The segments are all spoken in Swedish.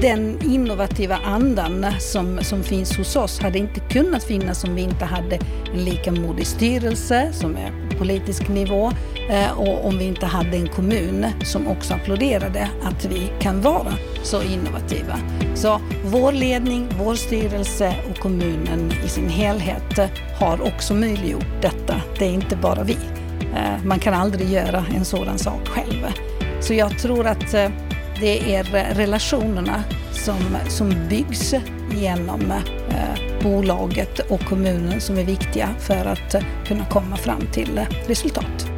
den innovativa andan som, som finns hos oss hade inte kunnat finnas om vi inte hade en lika modig styrelse som är politisk nivå eh, och om vi inte hade en kommun som också applåderade att vi kan vara så innovativa. Så vår ledning, vår styrelse och kommunen i sin helhet har också möjliggjort detta. Det är inte bara vi. Eh, man kan aldrig göra en sådan sak själv. Så jag tror att eh, det är relationerna som, som byggs genom eh, bolaget och kommunen som är viktiga för att eh, kunna komma fram till eh, resultat.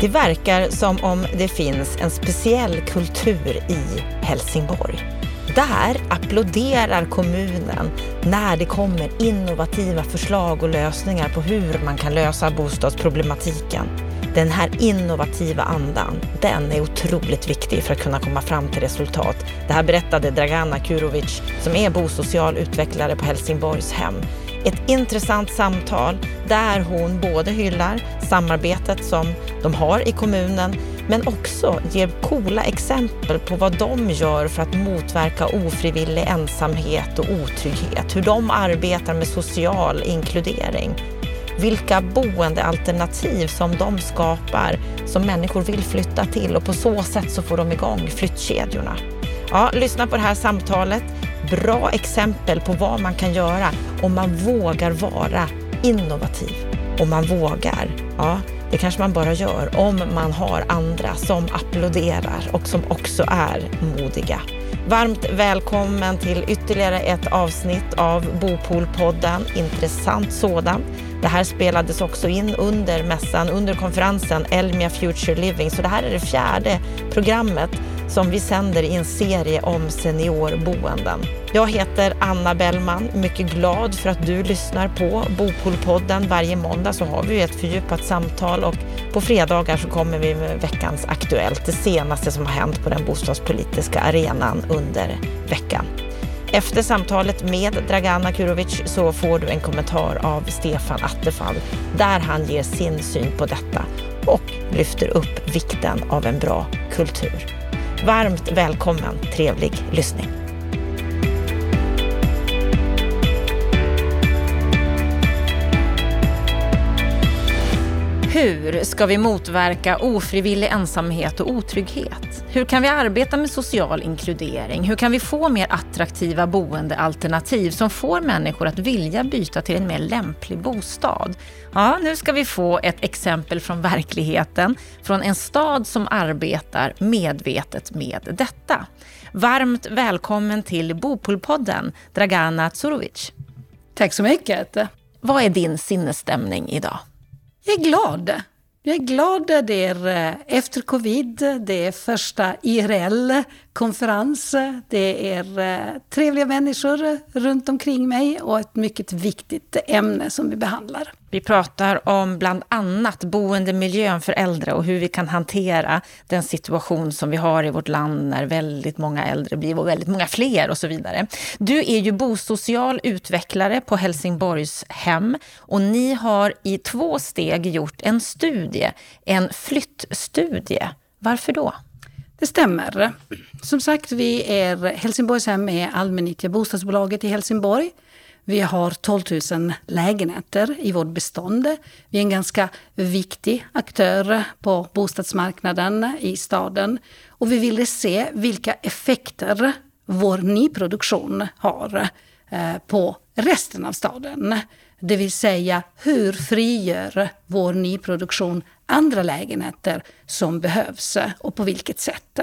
Det verkar som om det finns en speciell kultur i Helsingborg. Där applåderar kommunen när det kommer innovativa förslag och lösningar på hur man kan lösa bostadsproblematiken. Den här innovativa andan, den är otroligt viktig för att kunna komma fram till resultat. Det här berättade Dragana Kurovic som är bosocial utvecklare på Helsingborgs hem. Ett intressant samtal där hon både hyllar samarbetet som de har i kommunen men också ger coola exempel på vad de gör för att motverka ofrivillig ensamhet och otrygghet. Hur de arbetar med social inkludering vilka boendealternativ som de skapar som människor vill flytta till och på så sätt så får de igång flyttkedjorna. Ja, lyssna på det här samtalet. Bra exempel på vad man kan göra om man vågar vara innovativ. Om man vågar, ja, det kanske man bara gör om man har andra som applåderar och som också är modiga. Varmt välkommen till ytterligare ett avsnitt av Bopolpodden, intressant sådan. Det här spelades också in under mässan, under konferensen Elmia Future Living, så det här är det fjärde programmet som vi sänder i en serie om seniorboenden. Jag heter Anna Bellman, mycket glad för att du lyssnar på Bopolpodden. Varje måndag så har vi ett fördjupat samtal och på fredagar så kommer vi med veckans Aktuellt, det senaste som har hänt på den bostadspolitiska arenan under veckan. Efter samtalet med Dragana Kurovic så får du en kommentar av Stefan Attefall där han ger sin syn på detta och lyfter upp vikten av en bra kultur. Varmt välkommen, trevlig lyssning. Hur ska vi motverka ofrivillig ensamhet och otrygghet? Hur kan vi arbeta med social inkludering? Hur kan vi få mer attraktiva boendealternativ som får människor att vilja byta till en mer lämplig bostad? Ja, nu ska vi få ett exempel från verkligheten, från en stad som arbetar medvetet med detta. Varmt välkommen till Bopolpodden, Dragana Tsurovic. Tack så mycket. Vad är din sinnesstämning idag? Jag är glad. Jag är glad. Det är eh, efter covid, det är första IRL-konferens, det är eh, trevliga människor runt omkring mig och ett mycket viktigt ämne som vi behandlar. Vi pratar om bland annat boendemiljön för äldre och hur vi kan hantera den situation som vi har i vårt land när väldigt många äldre blir och väldigt många fler och så vidare. Du är ju bosocial utvecklare på Helsingborgs hem och ni har i två steg gjort en studie, en flyttstudie. Varför då? Det stämmer. Som sagt, vi är Helsingborgshem är allmännyttiga bostadsbolaget i Helsingborg. Vi har 12 000 lägenheter i vårt bestånd. Vi är en ganska viktig aktör på bostadsmarknaden i staden. Och vi ville se vilka effekter vår nyproduktion har eh, på resten av staden. Det vill säga, hur frigör vår nyproduktion andra lägenheter som behövs och på vilket sätt?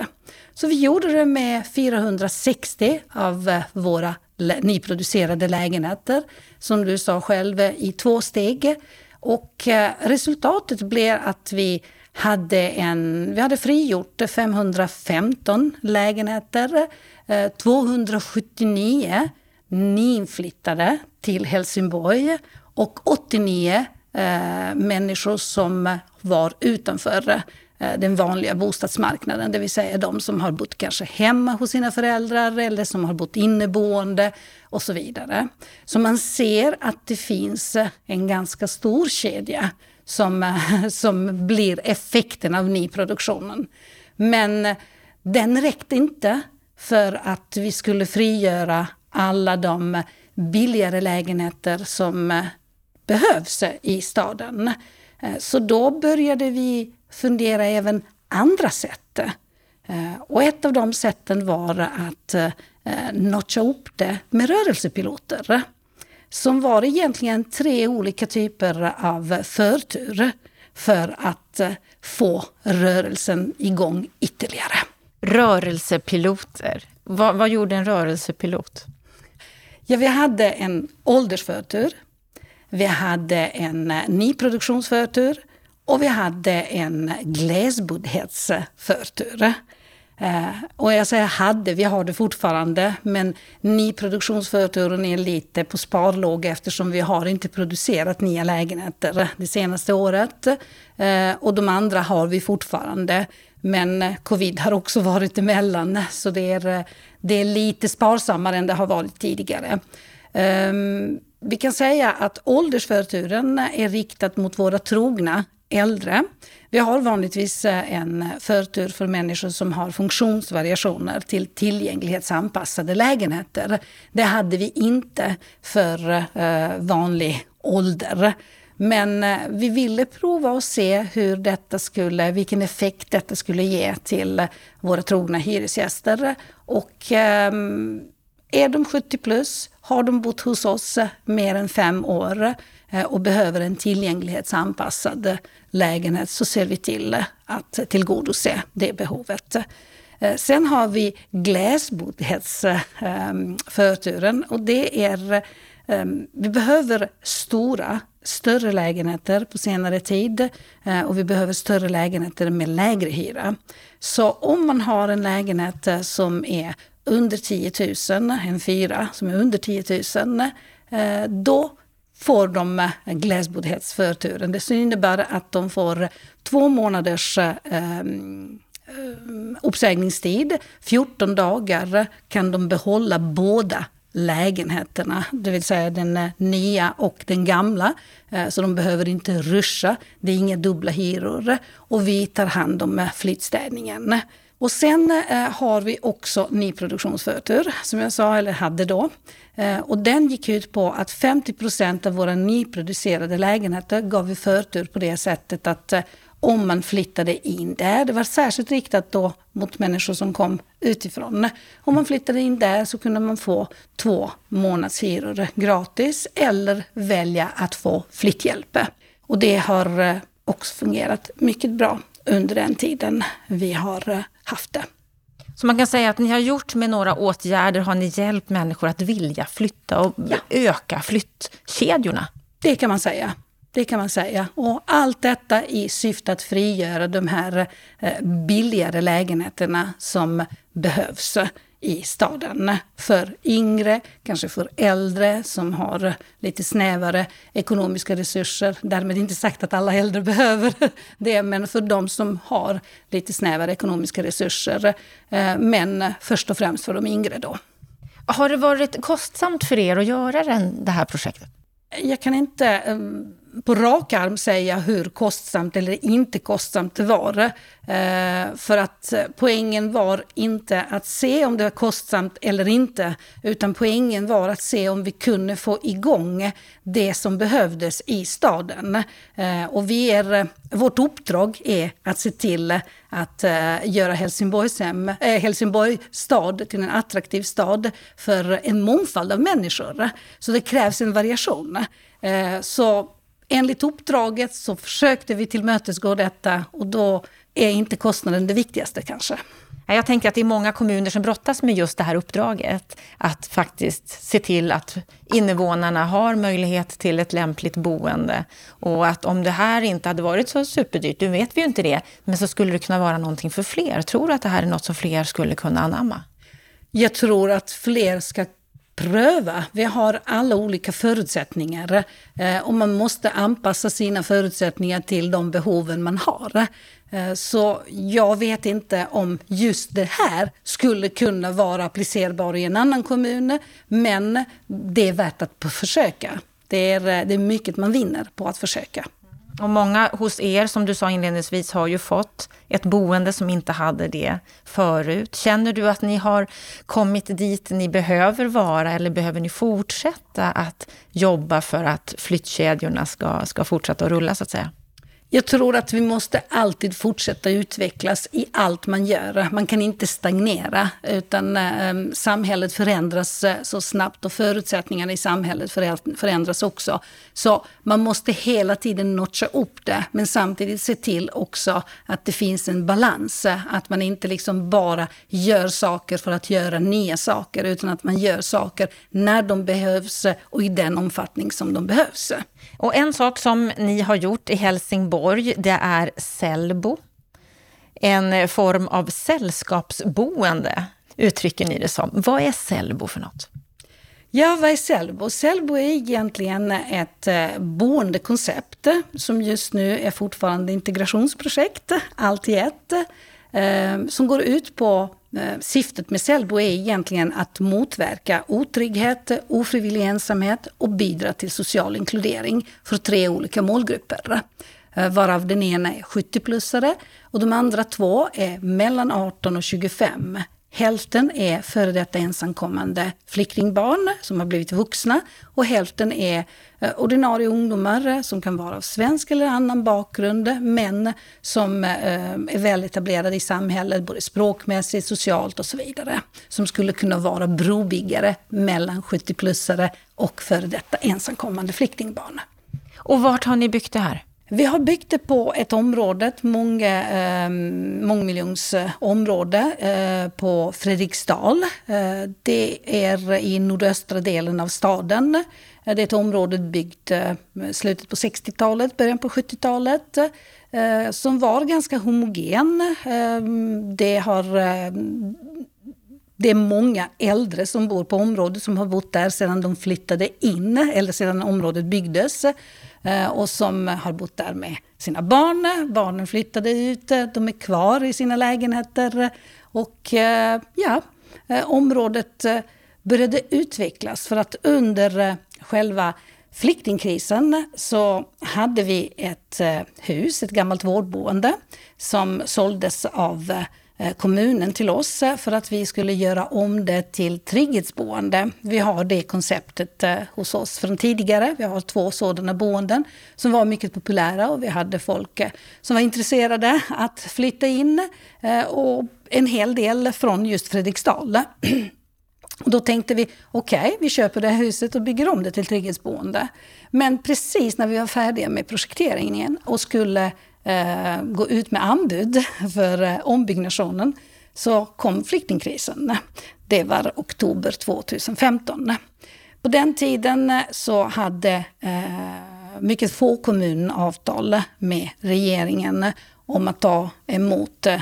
Så vi gjorde det med 460 av våra nyproducerade lägenheter, som du sa själv, eh, i två steg. Och eh, resultatet blev att vi hade, en, vi hade frigjort 515 lägenheter, eh, 279 nyinflyttade till Helsingborg och 89 eh, människor som var utanför Eh, den vanliga bostadsmarknaden, det vill säga de som har bott kanske hemma hos sina föräldrar eller som har bott inneboende och så vidare. Så man ser att det finns eh, en ganska stor kedja som, eh, som blir effekten av nyproduktionen. Men den räckte inte för att vi skulle frigöra alla de billigare lägenheter som behövs i staden. Så då började vi fundera även andra sätt. Och ett av de sätten var att notcha upp det med rörelsepiloter som var egentligen tre olika typer av förtur för att eh, få rörelsen igång ytterligare. Rörelsepiloter. Vad, vad gjorde en rörelsepilot? Ja, vi hade en åldersförtur, vi hade en eh, nyproduktionsförtur och vi hade en glesbodhetsförtur. Eh, och jag säger hade, vi har det fortfarande, men nyproduktionsförturen är lite på sparlåga eftersom vi har inte producerat nya lägenheter det senaste året. Eh, och de andra har vi fortfarande. Men covid har också varit emellan, så det är, eh, det är lite sparsammare än det har varit tidigare. Um, vi kan säga att åldersförturen är riktad mot våra trogna äldre. Vi har vanligtvis eh, en förtur för människor som har funktionsvariationer till tillgänglighetsanpassade lägenheter. Det hade vi inte för eh, vanlig ålder. Men eh, vi ville prova och se hur detta skulle, vilken effekt detta skulle ge till våra trogna hyresgäster. Och ehm, är de 70 plus, har de bott hos oss mer än fem år Eh, och behöver en tillgänglighetsanpassad lägenhet så ser vi till eh, att tillgodose det behovet. Eh, sen har vi glesbodhetsförturen och det är vi behöver stora, större lägenheter på senare tid och vi behöver större lägenheter med lägre hyra. Så om man har en lägenhet som är under 10 000, en fyra som är under 10 000, då får de eh, glesbodhetsförturen. Det innebär att de får två månaders eh, eh uppsägningstid. 14 dagar kan de behålla båda lägenheterna, det vill säga den eh, nya och den gamla. Så de behöver inte ruscha, det är inga dubbla hyror. Och vi tar hand om flyttstädningen. Och sen eh, har vi också nyproduktionsförtur, som jag sa, eller hade då. Eh, och den gick ut på att 50 procent av våra nyproducerade lägenheter gav vi förtur på det sättet att eh, om man flyttade in där, det var särskilt riktat då mot människor som kom utifrån. Om man flyttade in där så kunde man få två månadshyror gratis eller välja att få flytthjälp. Och det har eh, också fungerat mycket bra under den tiden vi har haft det. Så man kan säga att ni har gjort med några åtgärder, har ni hjälpt människor att vilja flytta och ja. öka flyttkedjorna? Det kan man säga. Det kan man säga. Och allt detta i syfte att frigöra de här eh, billigare lägenheterna som behövs i staden. För yngre, kanske för äldre som har lite snävare ekonomiska resurser. Därmed inte sagt att alla äldre behöver det, men för de som har lite snävare ekonomiska resurser. Eh, men först och främst för de yngre då. Har det varit kostsamt för er att göra det här projektet? Jag kan inte ehm, på rak arm säga hur kostsamt eller inte kostsamt det var. Eh, för att eh, poängen var inte att se om det var kostsamt eller inte, utan poängen var att se om vi kunde få igång det som behövdes i staden. Eh, och vi är, eh, vårt uppdrag är att se till att eh, göra Helsingborgs hem, eh, Helsingborg stad till en attraktiv stad för en mångfald av människor. Så det krävs en variation. Så enligt uppdraget så försökte vi tillmötesgå detta och då är inte kostnaden det viktigaste kanske. Jag tänker att det är många kommuner som brottas med just det här uppdraget. Att faktiskt se till att invånarna har möjlighet till ett lämpligt boende. Och att om det här inte hade varit så superdyrt, nu vet vi ju inte det, men så skulle det kunna vara någonting för fler. Tror du att det här är något som fler skulle kunna anamma? Jag tror att fler ska pröva. Vi har alla olika förutsättningar eh, och man måste anpassa sina förutsättningar till de behoven man har. Eh, så jag vet inte om just det här skulle kunna vara applicerbar i en annan kommun, men det är värt att försöka. Det är, eh, det är mycket man vinner på att försöka. Och många hos er, som du sa inledningsvis, har ju fått ett boende som inte hade det förut. Känner du att ni har kommit dit ni behöver vara eller behöver ni fortsätta att jobba för att flyttkedjorna ska, ska fortsätta att rulla så att säga? Jag tror att vi måste alltid fortsätta utvecklas i allt man gör. Man kan inte stagnera, utan eh, samhället förändras eh, så snabbt och förutsättningarna i samhället förändras också. Så man måste hela tiden notcha upp det, men samtidigt se till också att det finns en balans. Eh, att man inte liksom bara gör saker för att göra nya saker, utan att man gör saker när de behövs eh, och i den omfattning som de behövs. Och en sak som ni har gjort i Helsingborg, det är Sellbo. En form av sällskapsboende, uttrycker ni det som. Vad är Sellbo för något? Ja, vad är Sellbo? Sellbo är egentligen ett eh, boendekoncept som just nu är fortfarande integrationsprojekt, allt i ett, eh, som går ut på eh, syftet med Sellbo är egentligen att motverka otrygghet, ofrivillig ensamhet och bidra till social inkludering för tre olika målgrupper. Eh, varav den ena är 70-plussare och de andra två är mellan 18 och 25 Hälften är före detta ensamkommande flyktingbarn som har blivit vuxna och hälften är eh, ordinarie ungdomar eh, som kan vara av svensk eller annan bakgrund, men som är väletablerade i samhället, både språkmässigt, socialt och så vidare. Som skulle kunna vara brobyggare mellan 70-plussare och före detta ensamkommande flyktingbarn. Och vart har ni byggt det här? Vi har byggt det på ett område, ett många, ehm, eh, mångmiljonsområde eh, på Fredriksdal. Eh, det är i nordöstra delen av staden. Eh, det är ett område byggt eh, slutet på 60-talet, början på 70-talet. Eh, som var ganska homogen. Eh, det har ehm, det är många äldre som bor på området som har bott där sedan de flyttade in eller sedan området byggdes. Eh, och som har bott där med sina barn. Barnen flyttade ut, eh, de är kvar i sina lägenheter. Och eh, ja, området började utvecklas för att under själva flyktingkrisen så hade vi ett hus, ett gammalt vårdboende, som såldes av Eh, kommunen till oss eh, för att vi skulle göra om det till trygghetsboende. Vi har det konceptet eh, hos oss från tidigare. Vi har två sådana boenden som var mycket populära och vi hade folk som var intresserade att flytta in och en hel del från just Fredriksdal. Och då tänkte vi, okej, okay, vi köper det här huset och bygger om det till trygghetsboende. Men precis när vi var färdiga med projekteringen och skulle eh, gå ut med anbud för eh, ombyggnationen så kom flyktingkrisen. Det var oktober 2015. På den tiden eh, så hade eh, mycket få kommuner avtal med regeringen om att ta emot eh,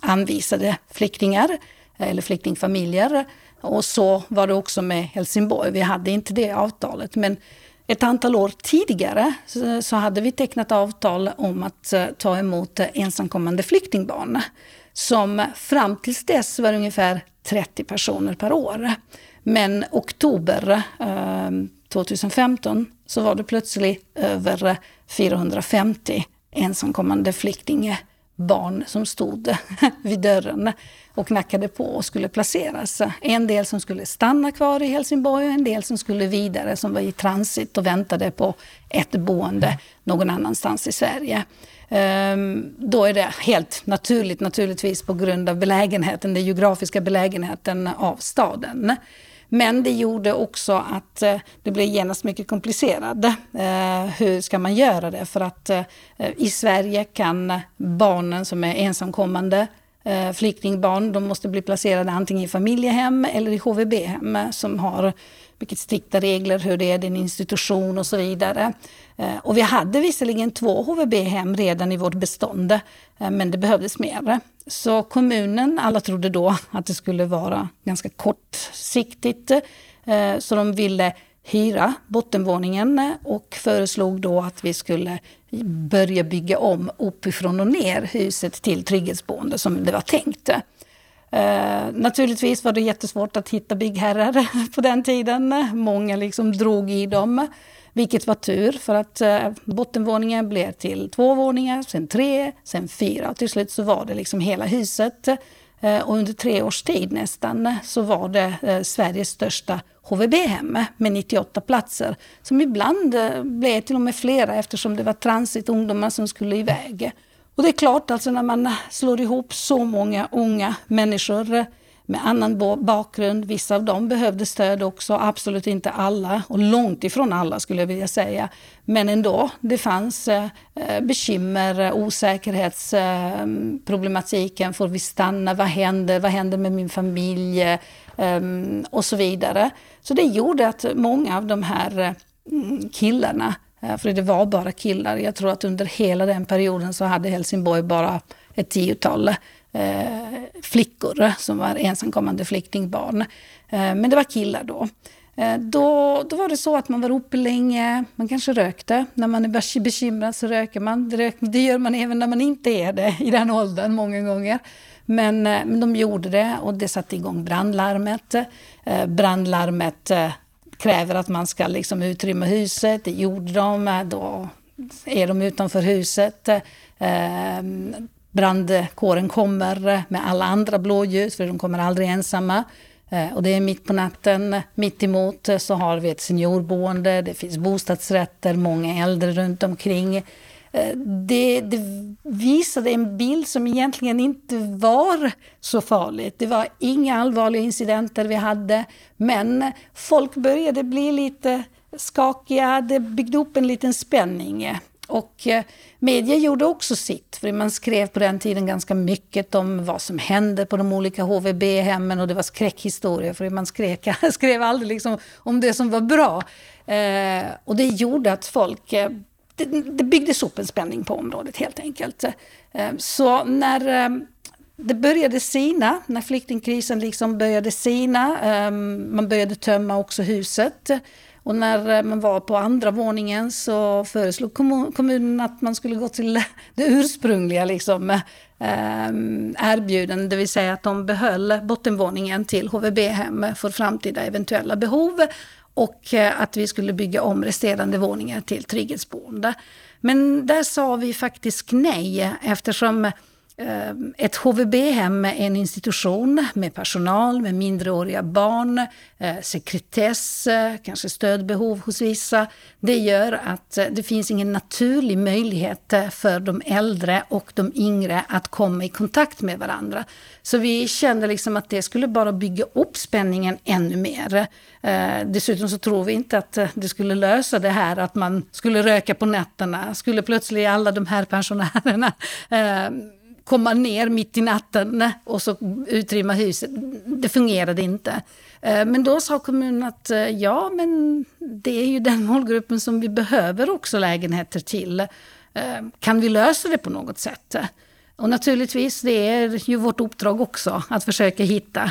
anvisade flyktingar eh, eller flyktingfamiljer. Och så var det också med Helsingborg. Vi hade inte det avtalet, men ett antal år tidigare så hade vi tecknat avtal om att eh, ta emot eh, ensamkommande flyktingbarn. Som fram tills dess var ungefär 30 personer per år. Men oktober ehm, 2015 så var det plötsligt över eh, 450 ensamkommande barn som stod vid dörren och knackade på och skulle placeras. En del som skulle stanna kvar i Helsingborg och en del som skulle vidare som var i transit och väntade på ett boende någon annanstans i Sverige. Ehm, då är det helt naturligt naturligtvis på grund av belägenheten, den geografiska belägenheten av staden. Men det gjorde också att eh, det blev genast mycket komplicerat. Eh, hur ska man göra det? För att eh, i Sverige kan barnen som är ensamkommande flyktingbarn. De måste bli placerade antingen i familjehem eller i HVB-hem som har mycket strikta regler hur det är, det är en institution och så vidare. Eh, och vi hade visserligen två HVB-hem redan i vårt bestånd, eh, men det behövdes mer. Så kommunen, alla trodde då att det skulle vara ganska kortsiktigt, eh, så de ville hyra bottenvåningen och föreslog då att vi skulle börja bygga om uppifrån och ner huset till trygghetsboende som det var tänkt. Eh, naturligtvis var det jättesvårt att hitta byggherrar på den tiden. Många liksom drog i dem. Vilket var tur för att eh, bottenvåningen blev till två våningar, sen tre, sen fyra och till slut så var det liksom hela huset. Eh, och under tre års tid nästan så var det eh, Sveriges största HVB-hem med 98 platser. Som ibland eh, blev till och med flera eftersom det var transit ungdomar som skulle iväg. Och det är klart, alltså när man slår ihop så många unga människor med annan bakgrund. Vissa av dem behövde stöd också, absolut inte alla och långt ifrån alla skulle jag vilja säga. Men ändå, det fanns eh, eh bekymmer, eh, osäkerhetsproblematiken. Får vi stanna? Vad händer? Vad händer med min familj? Eh, och så vidare. Så det gjorde att många av de här mm, killarna, Eh, för det var bara killar, jag tror att under hela den perioden så hade Helsingborg bara ett tiotal eh, flickor som var ensamkommande flyktingbarn. Eh, men det var killar då. Då, då var det så att man var uppe länge, man kanske rökte. När man är bekymrad så röker man. Det, gör man även när man inte är det i den åldern många gånger. Men, men de gjorde det och det satte igång brandlarmet. Brandlarmet kräver att man ska liksom utrymma huset. Det gjorde de. Eh, då är de utanför huset ehm, brandkåren kommer med alla andra blåljus, för de kommer aldrig ensamma. Eh, och det är mitt på natten. Mitt emot eh, så har vi ett seniorboende, det finns bostadsrätter, många äldre runt omkring. Eh, det, det visade en bild som egentligen inte var så farligt. Det var inga allvarliga incidenter vi hade, men folk började bli lite skakiga, det byggde upp en liten spänning. Och eh, media gjorde också sitt, för man skrev på den tiden ganska mycket om vad som hände på de olika HVB-hemmen och det var skräckhistorier, för man skrev, skrev aldrig liksom om det som var bra. Eh, och det gjorde att folk det, det byggdes upp en spänning på området helt enkelt. Eh, så när eh, det började sina, när flyktingkrisen liksom började sina, eh, man började tömma också huset, och när man var på andra våningen så föreslog kommunen att man skulle gå till det ursprungliga liksom, erbjudandet, det vill säga att de behöll bottenvåningen till HVB-hem för framtida eventuella behov och eh, att vi skulle bygga om resterande våningar till trygghetsboende. Men där sa vi faktiskt nej eftersom Ehm, ett HVB-hem är en institution med personal, med minderåriga barn, eh, sekretess, eh, kanske stödbehov hos vissa. Det gör att eh, det finns ingen naturlig möjlighet för de äldre och de yngre att komma i kontakt med varandra. Så vi kände liksom att det skulle bara bygga upp spänningen ännu mer. Dessutom så tror vi inte att det skulle lösa det här att man skulle röka på nätterna. Skulle plötsligt alla de här pensionärerna ehm, komma ner mitt i natten och så utrymma huset. Det fungerade inte. Eh, men då sa kommunen att eh, ja, men det är ju den målgruppen som vi behöver också lägenheter till. Eh, kan vi lösa det på något sätt? Och naturligtvis, det är ju vårt uppdrag också att försöka hitta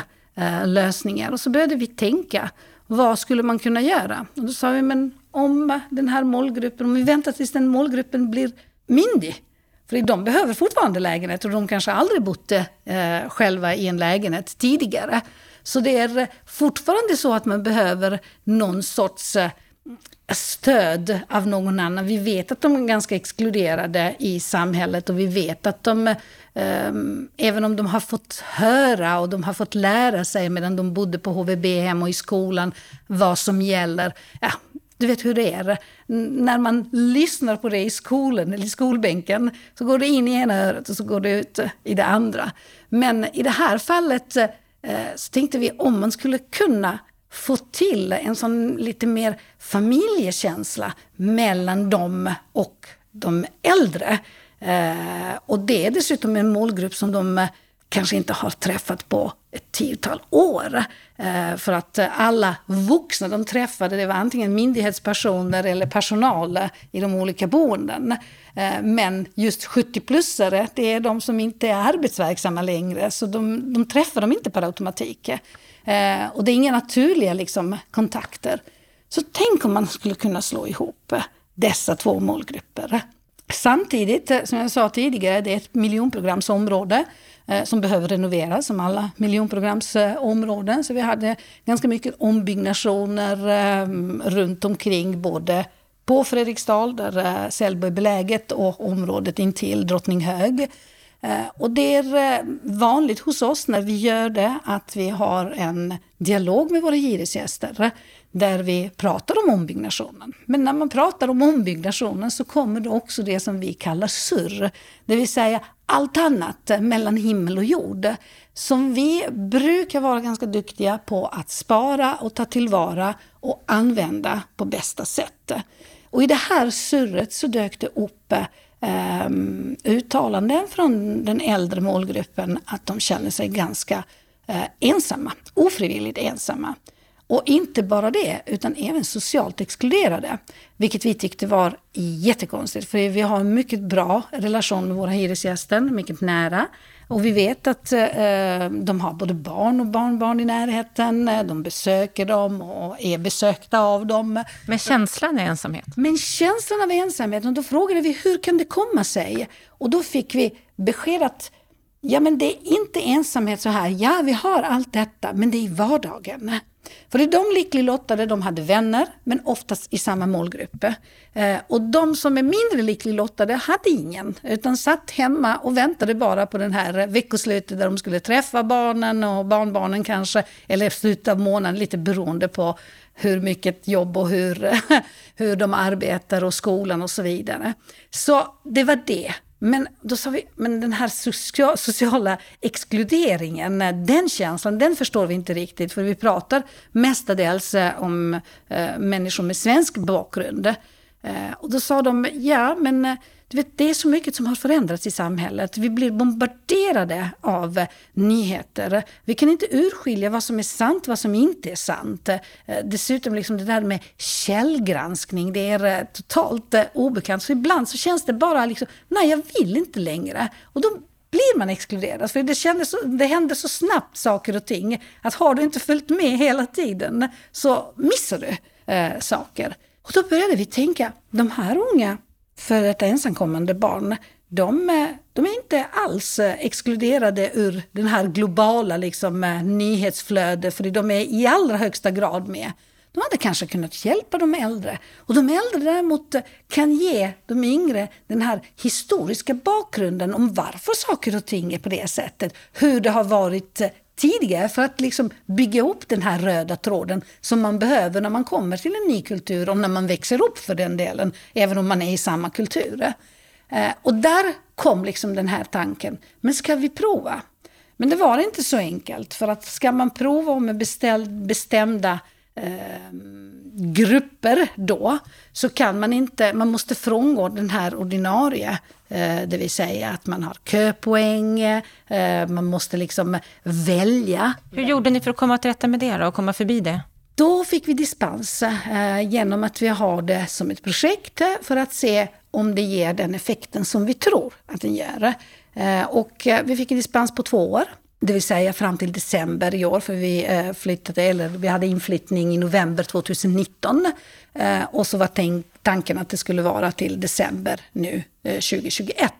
lösningar. Och så började vi tänka, vad skulle man kunna göra? Och då sa vi, men om den här målgruppen, om vi väntar tills den målgruppen blir myndig, för de behöver fortfarande lägenhet och de kanske aldrig bott eh, själva i en lägenhet tidigare. Så det är fortfarande så att man behöver någon sorts eh, stöd av någon annan. Vi vet att de är ganska exkluderade i samhället och vi vet att de, eh, även om de har fått höra och de har fått lära sig medan de bodde på HVB-hem och i skolan vad som gäller, ja, du vet hur det är. När man lyssnar på det i skolan eller i skolbänken så går det in i ena örat och så går det ut i det andra. Men i det här fallet eh, så tänkte vi om man skulle kunna få till en sån lite mer familjekänsla mellan dem och de äldre. Eh, och det är dessutom en målgrupp som de eh, kanske inte har träffat på ett tiotal år. Eh, för att alla vuxna de träffade, det var antingen myndighetspersoner eller personal i de olika boenden. Eh, men just 70-plussare, det är de som inte är arbetsverksamma längre, så de, de träffar dem inte per automatik. Eh, och det är inga naturliga liksom, kontakter. Så tänk om man skulle kunna slå ihop dessa två målgrupper. Samtidigt, som jag sa tidigare, det är ett miljonprogramsområde Eh, som behöver renoveras, som alla miljonprogramsområden. Så vi hade ganska mycket ombyggnationer eh, runt omkring, både på Fredriksdal, där eh, Sällbo är beläget, och området intill Drottninghög. Eh, och det är vanligt hos oss när vi gör det att vi har en dialog med våra hyresgäster där vi pratar om ombyggnationen. Men när man pratar om ombyggnationen så kommer det också det som vi kallar surr. Det vill säga allt annat mellan himmel och jord. Som vi brukar vara ganska duktiga på att spara och ta tillvara och använda på bästa sätt. Och i det här surret så dök det upp eh, uttalanden från den äldre målgruppen att de känner sig ganska eh, ensamma, ofrivilligt ensamma. Och inte bara det, utan även socialt exkluderade. Vilket vi tyckte var jättekonstigt, för vi har en mycket bra relation med våra hyresgäster, mycket nära. Och vi vet att eh, de har både barn och barnbarn i närheten. De besöker dem och är besökta av dem. Men känslan av ensamhet? Men känslan av ensamhet. Och då frågade vi hur kan det komma sig? Och då fick vi besked att ja, men det är inte ensamhet så här. Ja, vi har allt detta, men det är i vardagen. För de lyckligt lottade, de hade vänner, men oftast i samma målgrupp. Eh, och de som är mindre lyckligt lottade hade ingen, utan satt hemma och väntade bara på den här veckoslutet där de skulle träffa barnen och barnbarnen kanske, eller slutet av månaden, lite beroende på hur mycket jobb och hur, hur de arbetar och skolan och så vidare. Så det var det. Men då sa vi, men den här sociala exkluderingen, eh, den känslan, den förstår vi inte riktigt. För vi pratar mestadels eh, om eh, människor med svensk bakgrund. Och då sa de, ja men du vet, det är så mycket som har förändrats i samhället. Vi blir bombarderade av nyheter. Vi kan inte urskilja vad som är sant, vad som inte är sant. Eh, dessutom liksom det där med källgranskning, det är eh, totalt eh, obekant. Så ibland så känns det bara liksom, nej jag vill inte längre. Och då blir man exkluderad. För det, kändes, det händer så snabbt saker och ting. Att har du inte följt med hela tiden så missar du eh, saker. Och då började vi tänka, de här unga för ett ensamkommande barn, de, eh, de, är inte alls eh, exkluderade ur den här globala liksom, eh, nyhetsflödet, för de är i allra högsta grad med. De hade kanske kunnat hjälpa de äldre. Och de äldre däremot kan ge de yngre den här historiska bakgrunden om varför saker och ting är på det sättet. Hur det har varit tidigare för att liksom bygga upp den här röda tråden som man behöver när man kommer till en ny kultur och när man växer upp för den delen, även om man är i samma kultur. Eh, och där kom liksom den här tanken, men ska vi prova? Men det var inte så enkelt, för att ska man prova med bestämda eh, grupper då, så kan man inte, man måste frångå den här ordinarie Eh, det vill säga att man har köpoäng, eh, man måste liksom välja. Hur gjorde ni för att komma till rätta med det då, och komma förbi det? Då fick vi dispens eh, genom att vi har det som ett projekt för att se om det ger den effekten som vi tror att den gör. Och vi fick en dispens på två år. Det vill säga fram till december i år, för vi eh, flyttade, eller vi hade inflyttning i november 2019. Eh, och så var tanken att det skulle vara till december nu eh, 2021.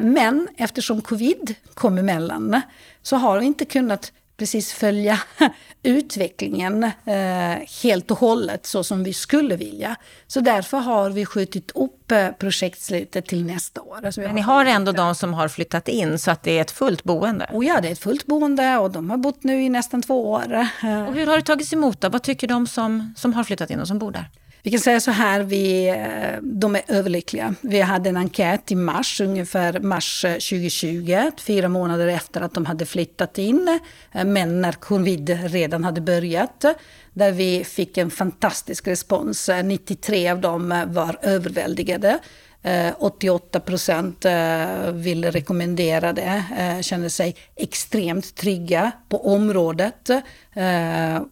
Men eftersom covid kom emellan så har vi inte kunnat precis följa utvecklingen eh, helt och hållet så som vi skulle vilja. Så därför har vi skjutit upp projektslutet till nästa år. Alltså Men ni har ändå de som har flyttat in så att det är ett fullt boende? Och ja, det är ett fullt boende och de har bott nu i nästan två år. Och hur har det tagits emot då? Vad tycker de som, som har flyttat in och som bor där? Vi kan säga så här, vi, eh, de är överlyckliga. Vi hade en enkät i mars, ungefär mars eh, 2020, fyra månader efter att de hade flyttat in, eh, men när covid redan hade börjat, där vi fick en fantastisk respons. 93 av dem var överväldigade. Eh, 88 procent eh, ville rekommendera det, eh, kände känner sig extremt trygga på området.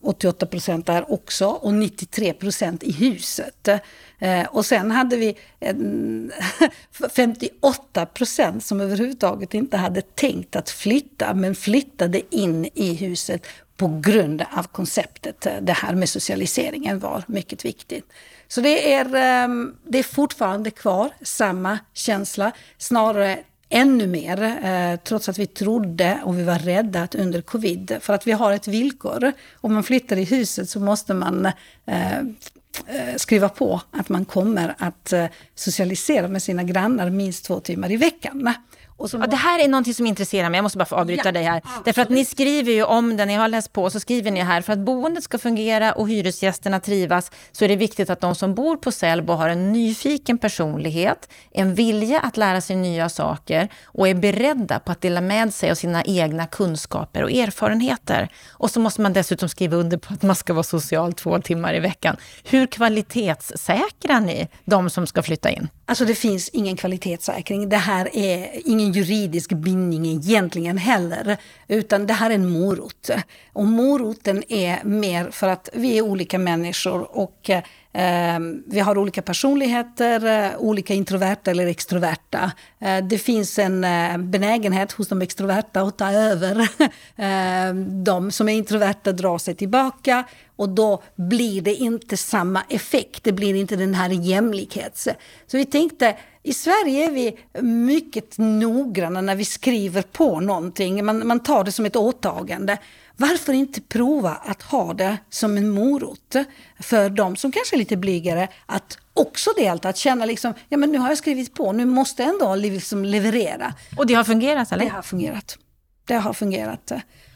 88 procent där också och 93 procent i huset. Och sen hade vi 58 procent som överhuvudtaget inte hade tänkt att flytta, men flyttade in i huset på grund av konceptet. Det här med socialiseringen var mycket viktigt. Så det är, ehm, det är fortfarande kvar, samma känsla. Snarare ännu mer, eh, trots att vi trodde och vi var rädda att under covid, för att vi har ett villkor. Om man flyttar i huset så måste man eh, eh skriva på att man kommer att eh, socialisera med sina grannar minst två timmar i veckan. Ja, det här är någonting som intresserar mig, jag måste bara få avbryta ja, dig här. Absolut. Därför att ni skriver ju om det, ni har läst på, så skriver ni här, för att boendet ska fungera och hyresgästerna trivas, så är det viktigt att de som bor på Sällbo har en nyfiken personlighet, en vilja att lära sig nya saker och är beredda på att dela med sig av sina egna kunskaper och erfarenheter. Och så måste man dessutom skriva under på att man ska vara social två timmar i veckan. Hur kvalitetssäkrar ni de som ska flytta in? Alltså det finns ingen kvalitetssäkring. Det här är ingen juridisk bindning egentligen heller, utan det här är en morot. Och moroten är mer för att vi är olika människor och eh, Ehm, vi har olika personligheter, eh, olika introverta eller extroverta. Eh, det finns en eh, benägenhet hos de extroverta att ta över. Ehm, de som är introverta drar sig tillbaka och då blir det inte samma effekt, det blir inte den här jämlikhets... Så vi tänkte, i Sverige är vi mycket noggranna när vi skriver på någonting. Man, man tar det som ett åtagande. Varför inte prova att ha det som en morot för de som kanske är lite blygare att också delta, att känna liksom, ja men nu har jag skrivit på, nu måste jag ändå liksom leverera. Och det har fungerat eller? Det har fungerat. Det har fungerat.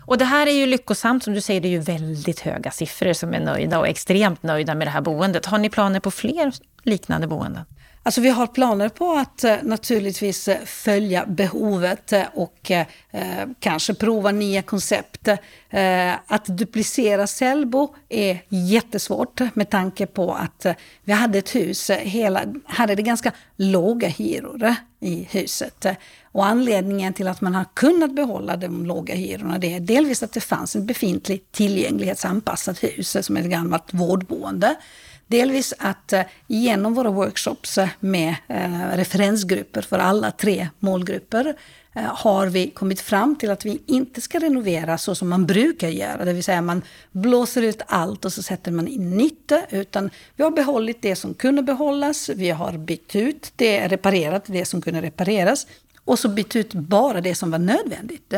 Och det här är ju lyckosamt, som du säger, det är ju väldigt höga siffror som är nöjda och extremt nöjda med det här boendet. Har ni planer på fler liknande boenden? Alltså vi har planer på att eh, naturligtvis eh, följa behovet eh, och eh, kanske prova nya koncept. Eh, att duplicera Selbo är jättesvårt med tanke på att vi hade ett hus, hela, hade det ganska låga hyror i huset. Och anledningen till att man har kunnat behålla de låga hyrorna det är delvis att det fanns en befintlig tillgänglighetsanpassat hus som är ett gammalt vårdboende. Delvis att eh, genom våra workshops eh, med eh, referensgrupper för alla tre målgrupper har vi kommit fram till att vi inte ska renovera så som man brukar göra, det vill säga man blåser ut allt och så sätter man in nytt, utan vi har behållit det som kunde behållas, vi har bytt ut det, reparerat det som kunde repareras och så bytt ut bara det som var nödvändigt.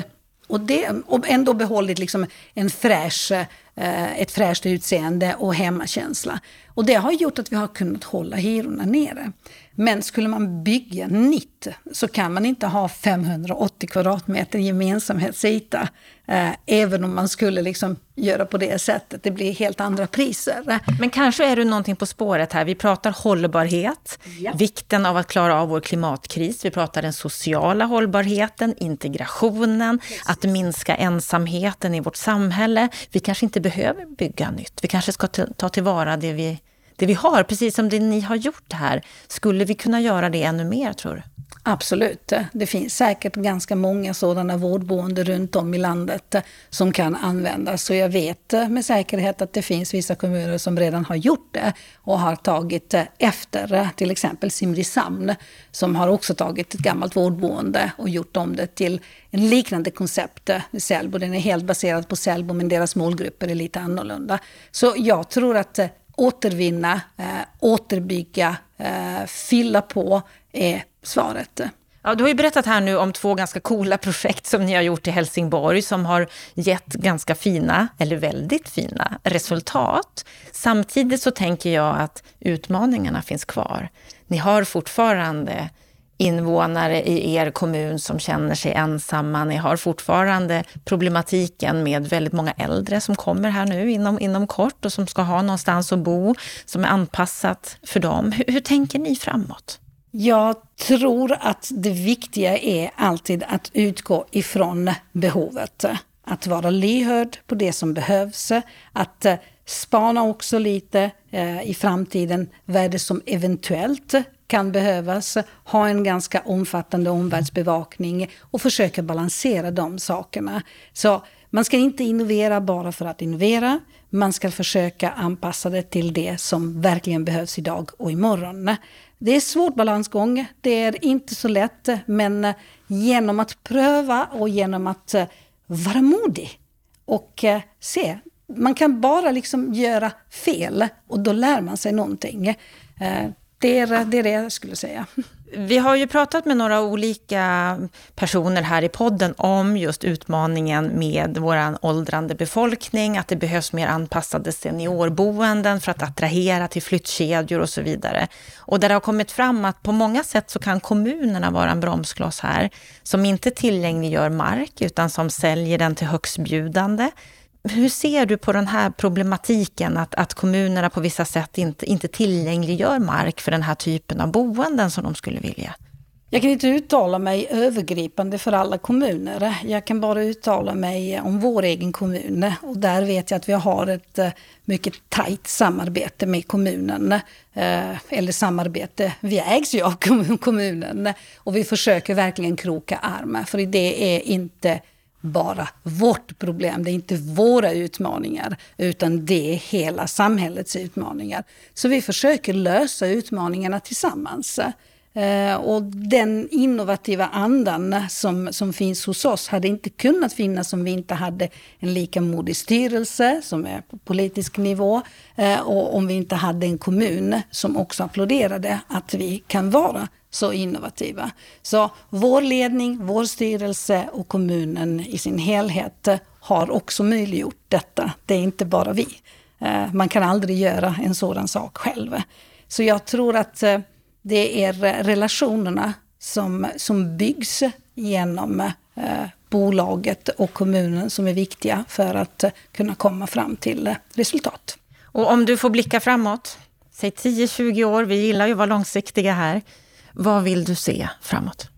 Och, det, och ändå behållit liksom en fräsch, eh, ett fräscht utseende och hemmakänsla. Och det har gjort att vi har kunnat hålla hyrorna nere. Men skulle man bygga nytt så kan man inte ha 580 kvadratmeter gemensamhetsyta. Eh, även om man skulle liksom göra på det sättet. Det blir helt andra priser. Men kanske är du någonting på spåret här. Vi pratar hållbarhet, ja. vikten av att klara av vår klimatkris. Vi pratar den sociala hållbarheten, integrationen, Precis. att minska ensamheten i vårt samhälle. Vi kanske inte behöver bygga nytt. Vi kanske ska ta tillvara det vi det vi har, precis som det ni har gjort här. Skulle vi kunna göra det ännu mer, tror du? Absolut. Det finns säkert ganska många sådana vårdboenden runt om i landet eh, som kan användas. Så jag vet eh, med säkerhet att det finns vissa kommuner som redan har gjort det och har tagit eh, efter. Till exempel Simrishamn som har också tagit ett gammalt vårdboende och gjort om det till en liknande koncept, Sällbo. Den är helt baserad på Sällbo men deras målgrupper är lite annorlunda. Så jag tror att återvinna, eh, återbygga, eh, fylla på är svaret. Ja, du har ju berättat här nu om två ganska coola projekt som ni har gjort i Helsingborg som har gett ganska fina, eller väldigt fina, resultat. Samtidigt så tänker jag att utmaningarna finns kvar. Ni har fortfarande invånare i er kommun som känner sig ensamma. Ni har fortfarande problematiken med väldigt många äldre som kommer här nu inom, inom kort och som ska ha någonstans att bo, som är anpassat för dem. Hur, hur tänker ni framåt? Jag tror att det viktiga är alltid att utgå ifrån behovet. Att vara lyhörd på det som behövs. Att eh, spana också lite eh, i framtiden. Vad är det som eventuellt kan behövas, ha en ganska omfattande omvärldsbevakning och försöka balansera de sakerna. Så man ska inte innovera bara för att innovera. Man ska försöka anpassa det till det som verkligen behövs idag och imorgon. Det är svårt balansgång, det är inte så lätt, men genom att pröva och genom att eh, vara modig och eh, se. Man kan bara liksom göra fel och då lär man sig någonting. Eh, det är, det är det jag skulle säga. Vi har ju pratat med några olika personer här i podden om just utmaningen med vår åldrande befolkning, att det behövs mer anpassade seniorboenden för att attrahera till flyttkedjor och så vidare. Och där det har kommit fram att på många sätt så kan kommunerna vara en bromskloss här, som inte tillgängliggör mark utan som säljer den till högstbjudande hur ser du på den här problematiken att, att kommunerna på vissa sätt inte, inte tillgängliggör mark för den här typen av boenden som de skulle vilja? Jag kan inte uttala mig övergripande för alla kommuner. Jag kan bara uttala mig om vår egen kommun. Och där vet jag att vi har ett eh, mycket tajt samarbete med kommunen. Eh, eller samarbete, vi ägs ju av kommunen. Och vi försöker verkligen kroka arm. För det är inte bara vårt problem, det är inte våra utmaningar, utan det är hela samhällets utmaningar. Så vi försöker lösa utmaningarna tillsammans. Eh, och den innovativa andan som, som finns hos oss hade inte kunnat finnas om vi inte hade en lika modig styrelse som är på politisk nivå eh, och om vi inte hade en kommun som också applåderade att vi kan vara så innovativa. Så vår ledning, vår styrelse och kommunen i sin helhet har också möjliggjort detta. Det är inte bara vi. Eh, man kan aldrig göra en sådan sak själv. Så jag tror att eh, det är relationerna som, som byggs genom eh, bolaget och kommunen som är viktiga för att kunna komma fram till resultat. Och om du får blicka framåt, säg 10-20 år, vi gillar ju att vara långsiktiga här. Vad vill du se framåt?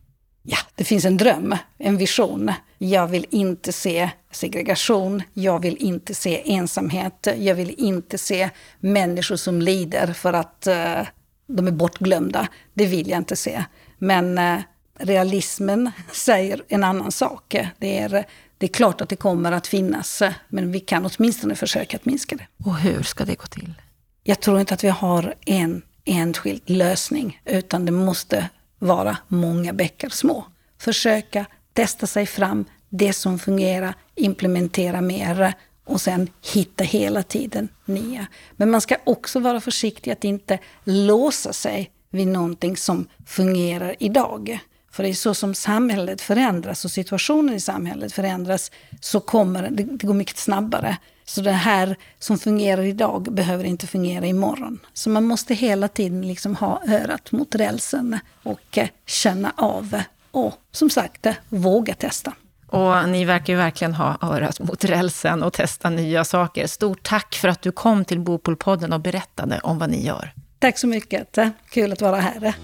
Ja, det finns en dröm, en vision. Jag vill inte se segregation, jag vill inte se ensamhet, jag vill inte se människor som lider för att uh, de är bortglömda. Det vill jag inte se. Men uh, realismen säger en annan sak. Det är, det är klart att det kommer att finnas, men vi kan åtminstone försöka att minska det. Och hur ska det gå till? Jag tror inte att vi har en enskild lösning, utan det måste vara många bäckar små. Försöka testa sig fram, det som fungerar, implementera mer och sen hitta hela tiden nya. Men man ska också vara försiktig att inte låsa sig vid någonting som fungerar idag. För det är så som samhället förändras och situationen i samhället förändras så kommer det, det går mycket snabbare. Så det här som fungerar idag behöver inte fungera imorgon. Så man måste hela tiden liksom ha örat mot rälsen och eh, känna av och som sagt eh, våga testa. Och ni verkar ju verkligen ha örat mot rälsen och testa nya saker. Stort tack för att du kom till Bopolpodden och berättade om vad ni gör. Tack så mycket. Kul att vara här.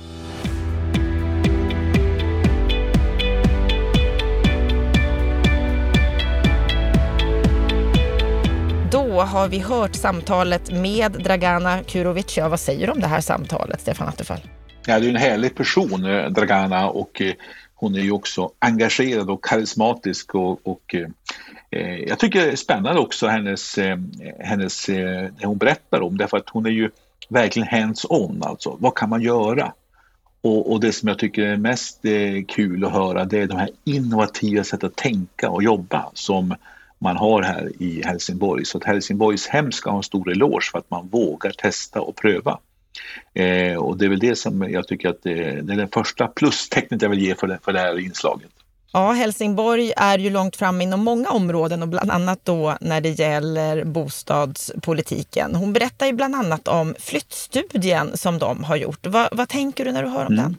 Då har vi hört samtalet med Dragana Kurovic. Ja, vad säger du om det här samtalet, Stefan Attefall? Ja, det är en härlig person, eh, Dragana, och eh, hon är ju också engagerad och karismatisk och, och eh, eh jag tycker det är spännande också hennes, hennes det hon berättar om, därför att hon är ju verkligen hands-on, alltså vad kan man göra? Och, och, det som jag tycker är mest eh, kul att höra det är de här innovativa sätt att tänka och jobba som man har här i Helsingborg. Så att Helsingborgs hem ska ha en stor eloge för att man vågar testa och pröva. Eh, och det är väl det som jag tycker att det, det är det första plustecknet jag vill ge för det, för det här inslaget. Ja, Helsingborg är ju långt fram inom många områden och bland annat då när det gäller bostadspolitiken. Hon berättar ju bland annat om flyttstudien som de har gjort. Va, vad tänker du när du hör om mm. den?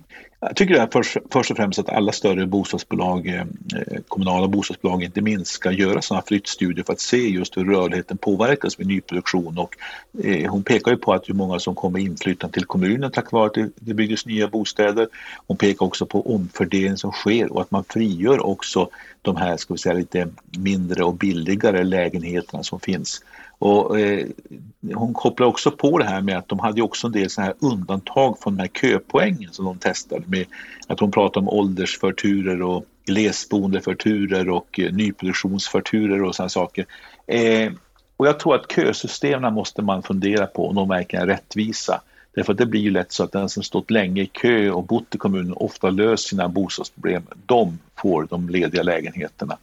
Jag tycker att först, först och främst att alla större bostadsbolag, eh, eh, kommunala bostadsbolag inte minst, ska göra sådana flyttstudier för att se just hur rörligheten påverkas vid nyproduktion. Och, eh, hon pekar ju på att hur många som kommer inflyttande till kommunen tack vare att det, det byggdes nya bostäder. Hon pekar också på omfördelning som sker och att man frigör också de här ska vi säga, lite mindre och billigare lägenheterna som finns. Och, eh, hon kopplar också på det här med att de hade också en del såna här undantag från den här köpoängen som de testade med att hon pratar om åldersförturer och glesboendeförturer och eh, nyproduktionsförturer och sådana saker. Eh, och jag tror att kösystemen måste man fundera på om de verkligen är rättvisa. Därför att det blir ju lätt så att den som stått länge i kö och bott i kommunen ofta löst sina bostadsproblem, de får de lediga lägenheterna.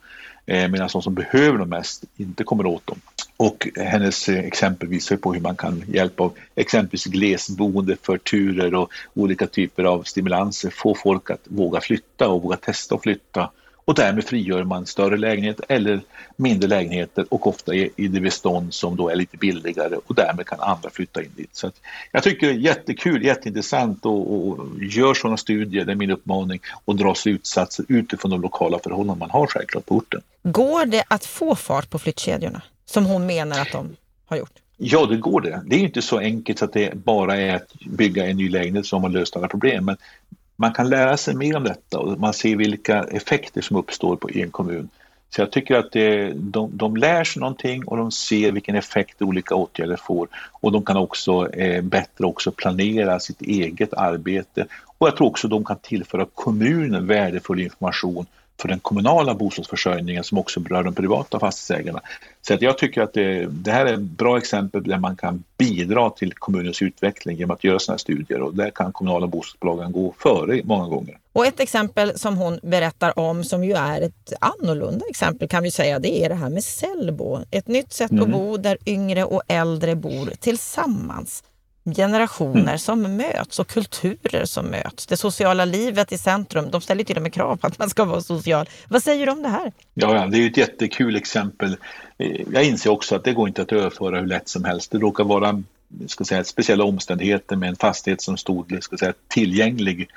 Eh, medan de som behöver dem mest inte kommer åt dem. och hennes eh, exempel visar på hur man kan hjälpa av exempelvis glesboende förturer och olika typer av stimulanser få folk att våga flytta och våga testa att flytta och därmed frigör man större lägenheter eller mindre lägenheter och ofta i, det bestånd som då är lite billigare och därmed kan andra flytta in dit. Så jag tycker det är jättekul, jätteintressant och, och gör sådana studier, det är min uppmaning, och dra slutsatser utifrån de lokala förhållanden man har självklart på orten. Går det att få fart på flyttkedjorna som hon menar att de har gjort? Ja, det går det. Det är inte så enkelt att det bara är att bygga en ny lägenhet som har löst alla problem. Men man kan lära sig mer om detta och man ser vilka effekter som uppstår på en kommun. Så jag tycker att det, de, de lär sig någonting och de ser vilken effekt olika åtgärder får och de kan också eh, bättre också planera sitt eget arbete och jag tror också de kan tillföra kommunen värdefull information för den kommunala bostadsförsörjningen som också berör de privata fastighetsägarna. Så att jag tycker att det, det, här är ett bra exempel där man kan bidra till kommunens utveckling genom att göra sådana här studier och där kan kommunala bostadsbolagen gå före många gånger. Och ett exempel som hon berättar om som ju är ett annorlunda exempel kan vi säga, det är det här med Sellbo. Ett nytt sätt mm. att bo där yngre och äldre bor tillsammans generationer mm. som möts och kulturer som möts. Det sociala livet i centrum. De ställer till och med krav på att man ska vara social. Vad säger du om det här? Ja, det är ett jättekul exempel. Jag inser också att det går inte att överföra hur lätt som helst. Det råkar vara ska säga, speciella omständigheter med en fastighet som stod ska säga, tillgänglig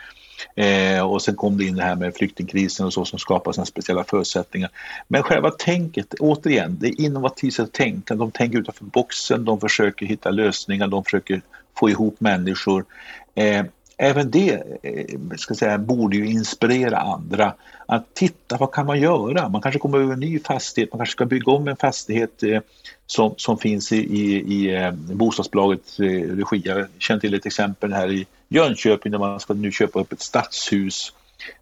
Eh, och sen kom det in det här med flyktingkrisen och så som skapar sina speciella förutsättningar. Men själva tänket, återigen, det är innovativt att tänka. De tänker utanför boxen, de försöker hitta lösningar, de försöker få ihop människor. Eh, även det eh, ska säga, borde ju inspirera andra att titta vad kan man göra? Man kanske kommer över en ny fastighet, man kanske ska bygga om en fastighet eh, som, som finns i, i, i eh, bostadsbolagets regi. Jag känner till ett exempel här i Jönköping där man ska nu köpa upp ett stadshus,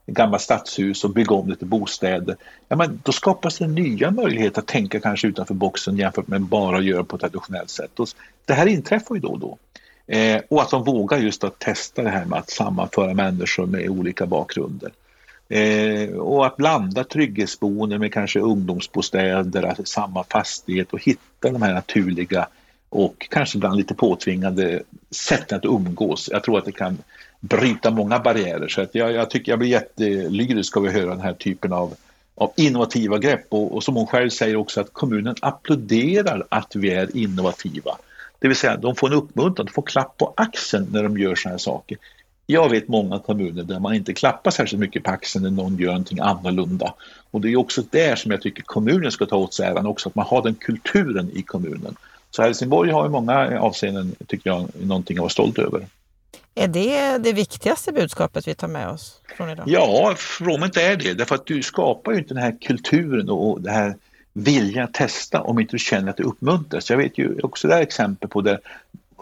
ett gammalt stadshus och bygga om det till bostäder. Ja, men då skapas det nya möjligheter att tänka kanske utanför boxen jämfört med bara att göra på ett traditionellt sätt. Och det här inträffar ju då och då. Eh, och att de vågar just att testa det här med att sammanföra människor med olika bakgrunder. Eh, och att blanda trygghetsboende med kanske ungdomsbostäder, alltså samma fastighet och hitta de här naturliga och kanske ibland lite påtvingade sätten att umgås. Jag tror att det kan bryta många barriärer så att jag, jag tycker jag blir jättelyrisk av att höra den här typen av, av innovativa grepp och, och som hon själv säger också att kommunen applåderar att vi är innovativa. Det vill säga de får en uppmuntran, de får klapp på axeln när de gör sådana här saker. Jag vet många kommuner där man inte klappar särskilt mycket på axeln när någon gör någonting annorlunda. Och det är också där som jag tycker kommunen ska ta åt sig äran också, att man har den kulturen i kommunen. Så Helsingborg har i många avseenden, tycker jag, någonting att vara stolt över. Är det det viktigaste budskapet vi tar med oss från idag? Ja, från inte är det. Därför att du skapar ju inte den här kulturen och det här vilja testa om inte du känner att det uppmuntras. Jag vet ju också där exempel på där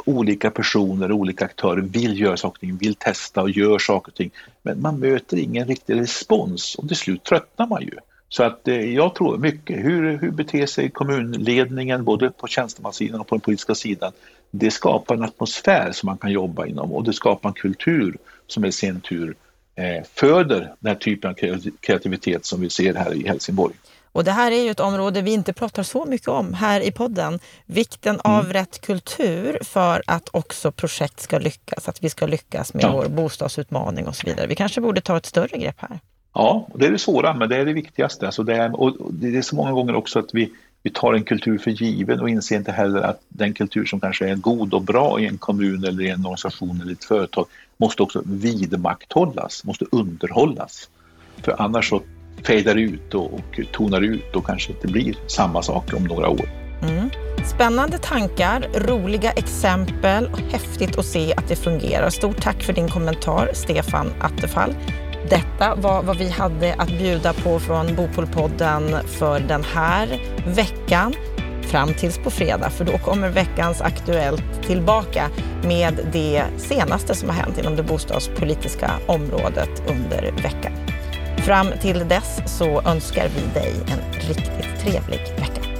olika personer, olika aktörer vill göra saker och ting, vill testa och gör saker och ting. Men man möter ingen riktig respons och till slut tröttnar man ju. Så att eh, jag tror mycket, hur, hur beter sig kommunledningen både på tjänstemannasidan och på den politiska sidan. Det skapar en atmosfär som man kan jobba inom och det skapar en kultur som i sin tur eh, föder den här typen av kreativitet som vi ser här i Helsingborg. Och det här är ju ett område vi inte pratar så mycket om här i podden. Vikten mm. av rätt kultur för att också projekt ska lyckas, att vi ska lyckas med ja. vår bostadsutmaning och så vidare. Vi kanske borde ta ett större grepp här. Ja, det är det svåra, men det är det viktigaste. Alltså det, är, och det är så många gånger också att vi, vi tar en kultur för given och inser inte heller att den kultur som kanske är god och bra i en kommun eller i en organisation eller ett företag måste också vidmakthållas, måste underhållas. För annars så fejdar ut och, och tonar ut och kanske inte blir samma sak om några år. Mm. Spännande tankar, roliga exempel och häftigt att se att det fungerar. Stort tack för din kommentar, Stefan Attefall. Detta var vad vi hade att bjuda på från Bopolpodden för den här veckan fram tills på fredag, för då kommer veckans Aktuellt tillbaka med det senaste som har hänt inom det bostadspolitiska området under veckan. Fram till dess så önskar vi dig en riktigt trevlig vecka.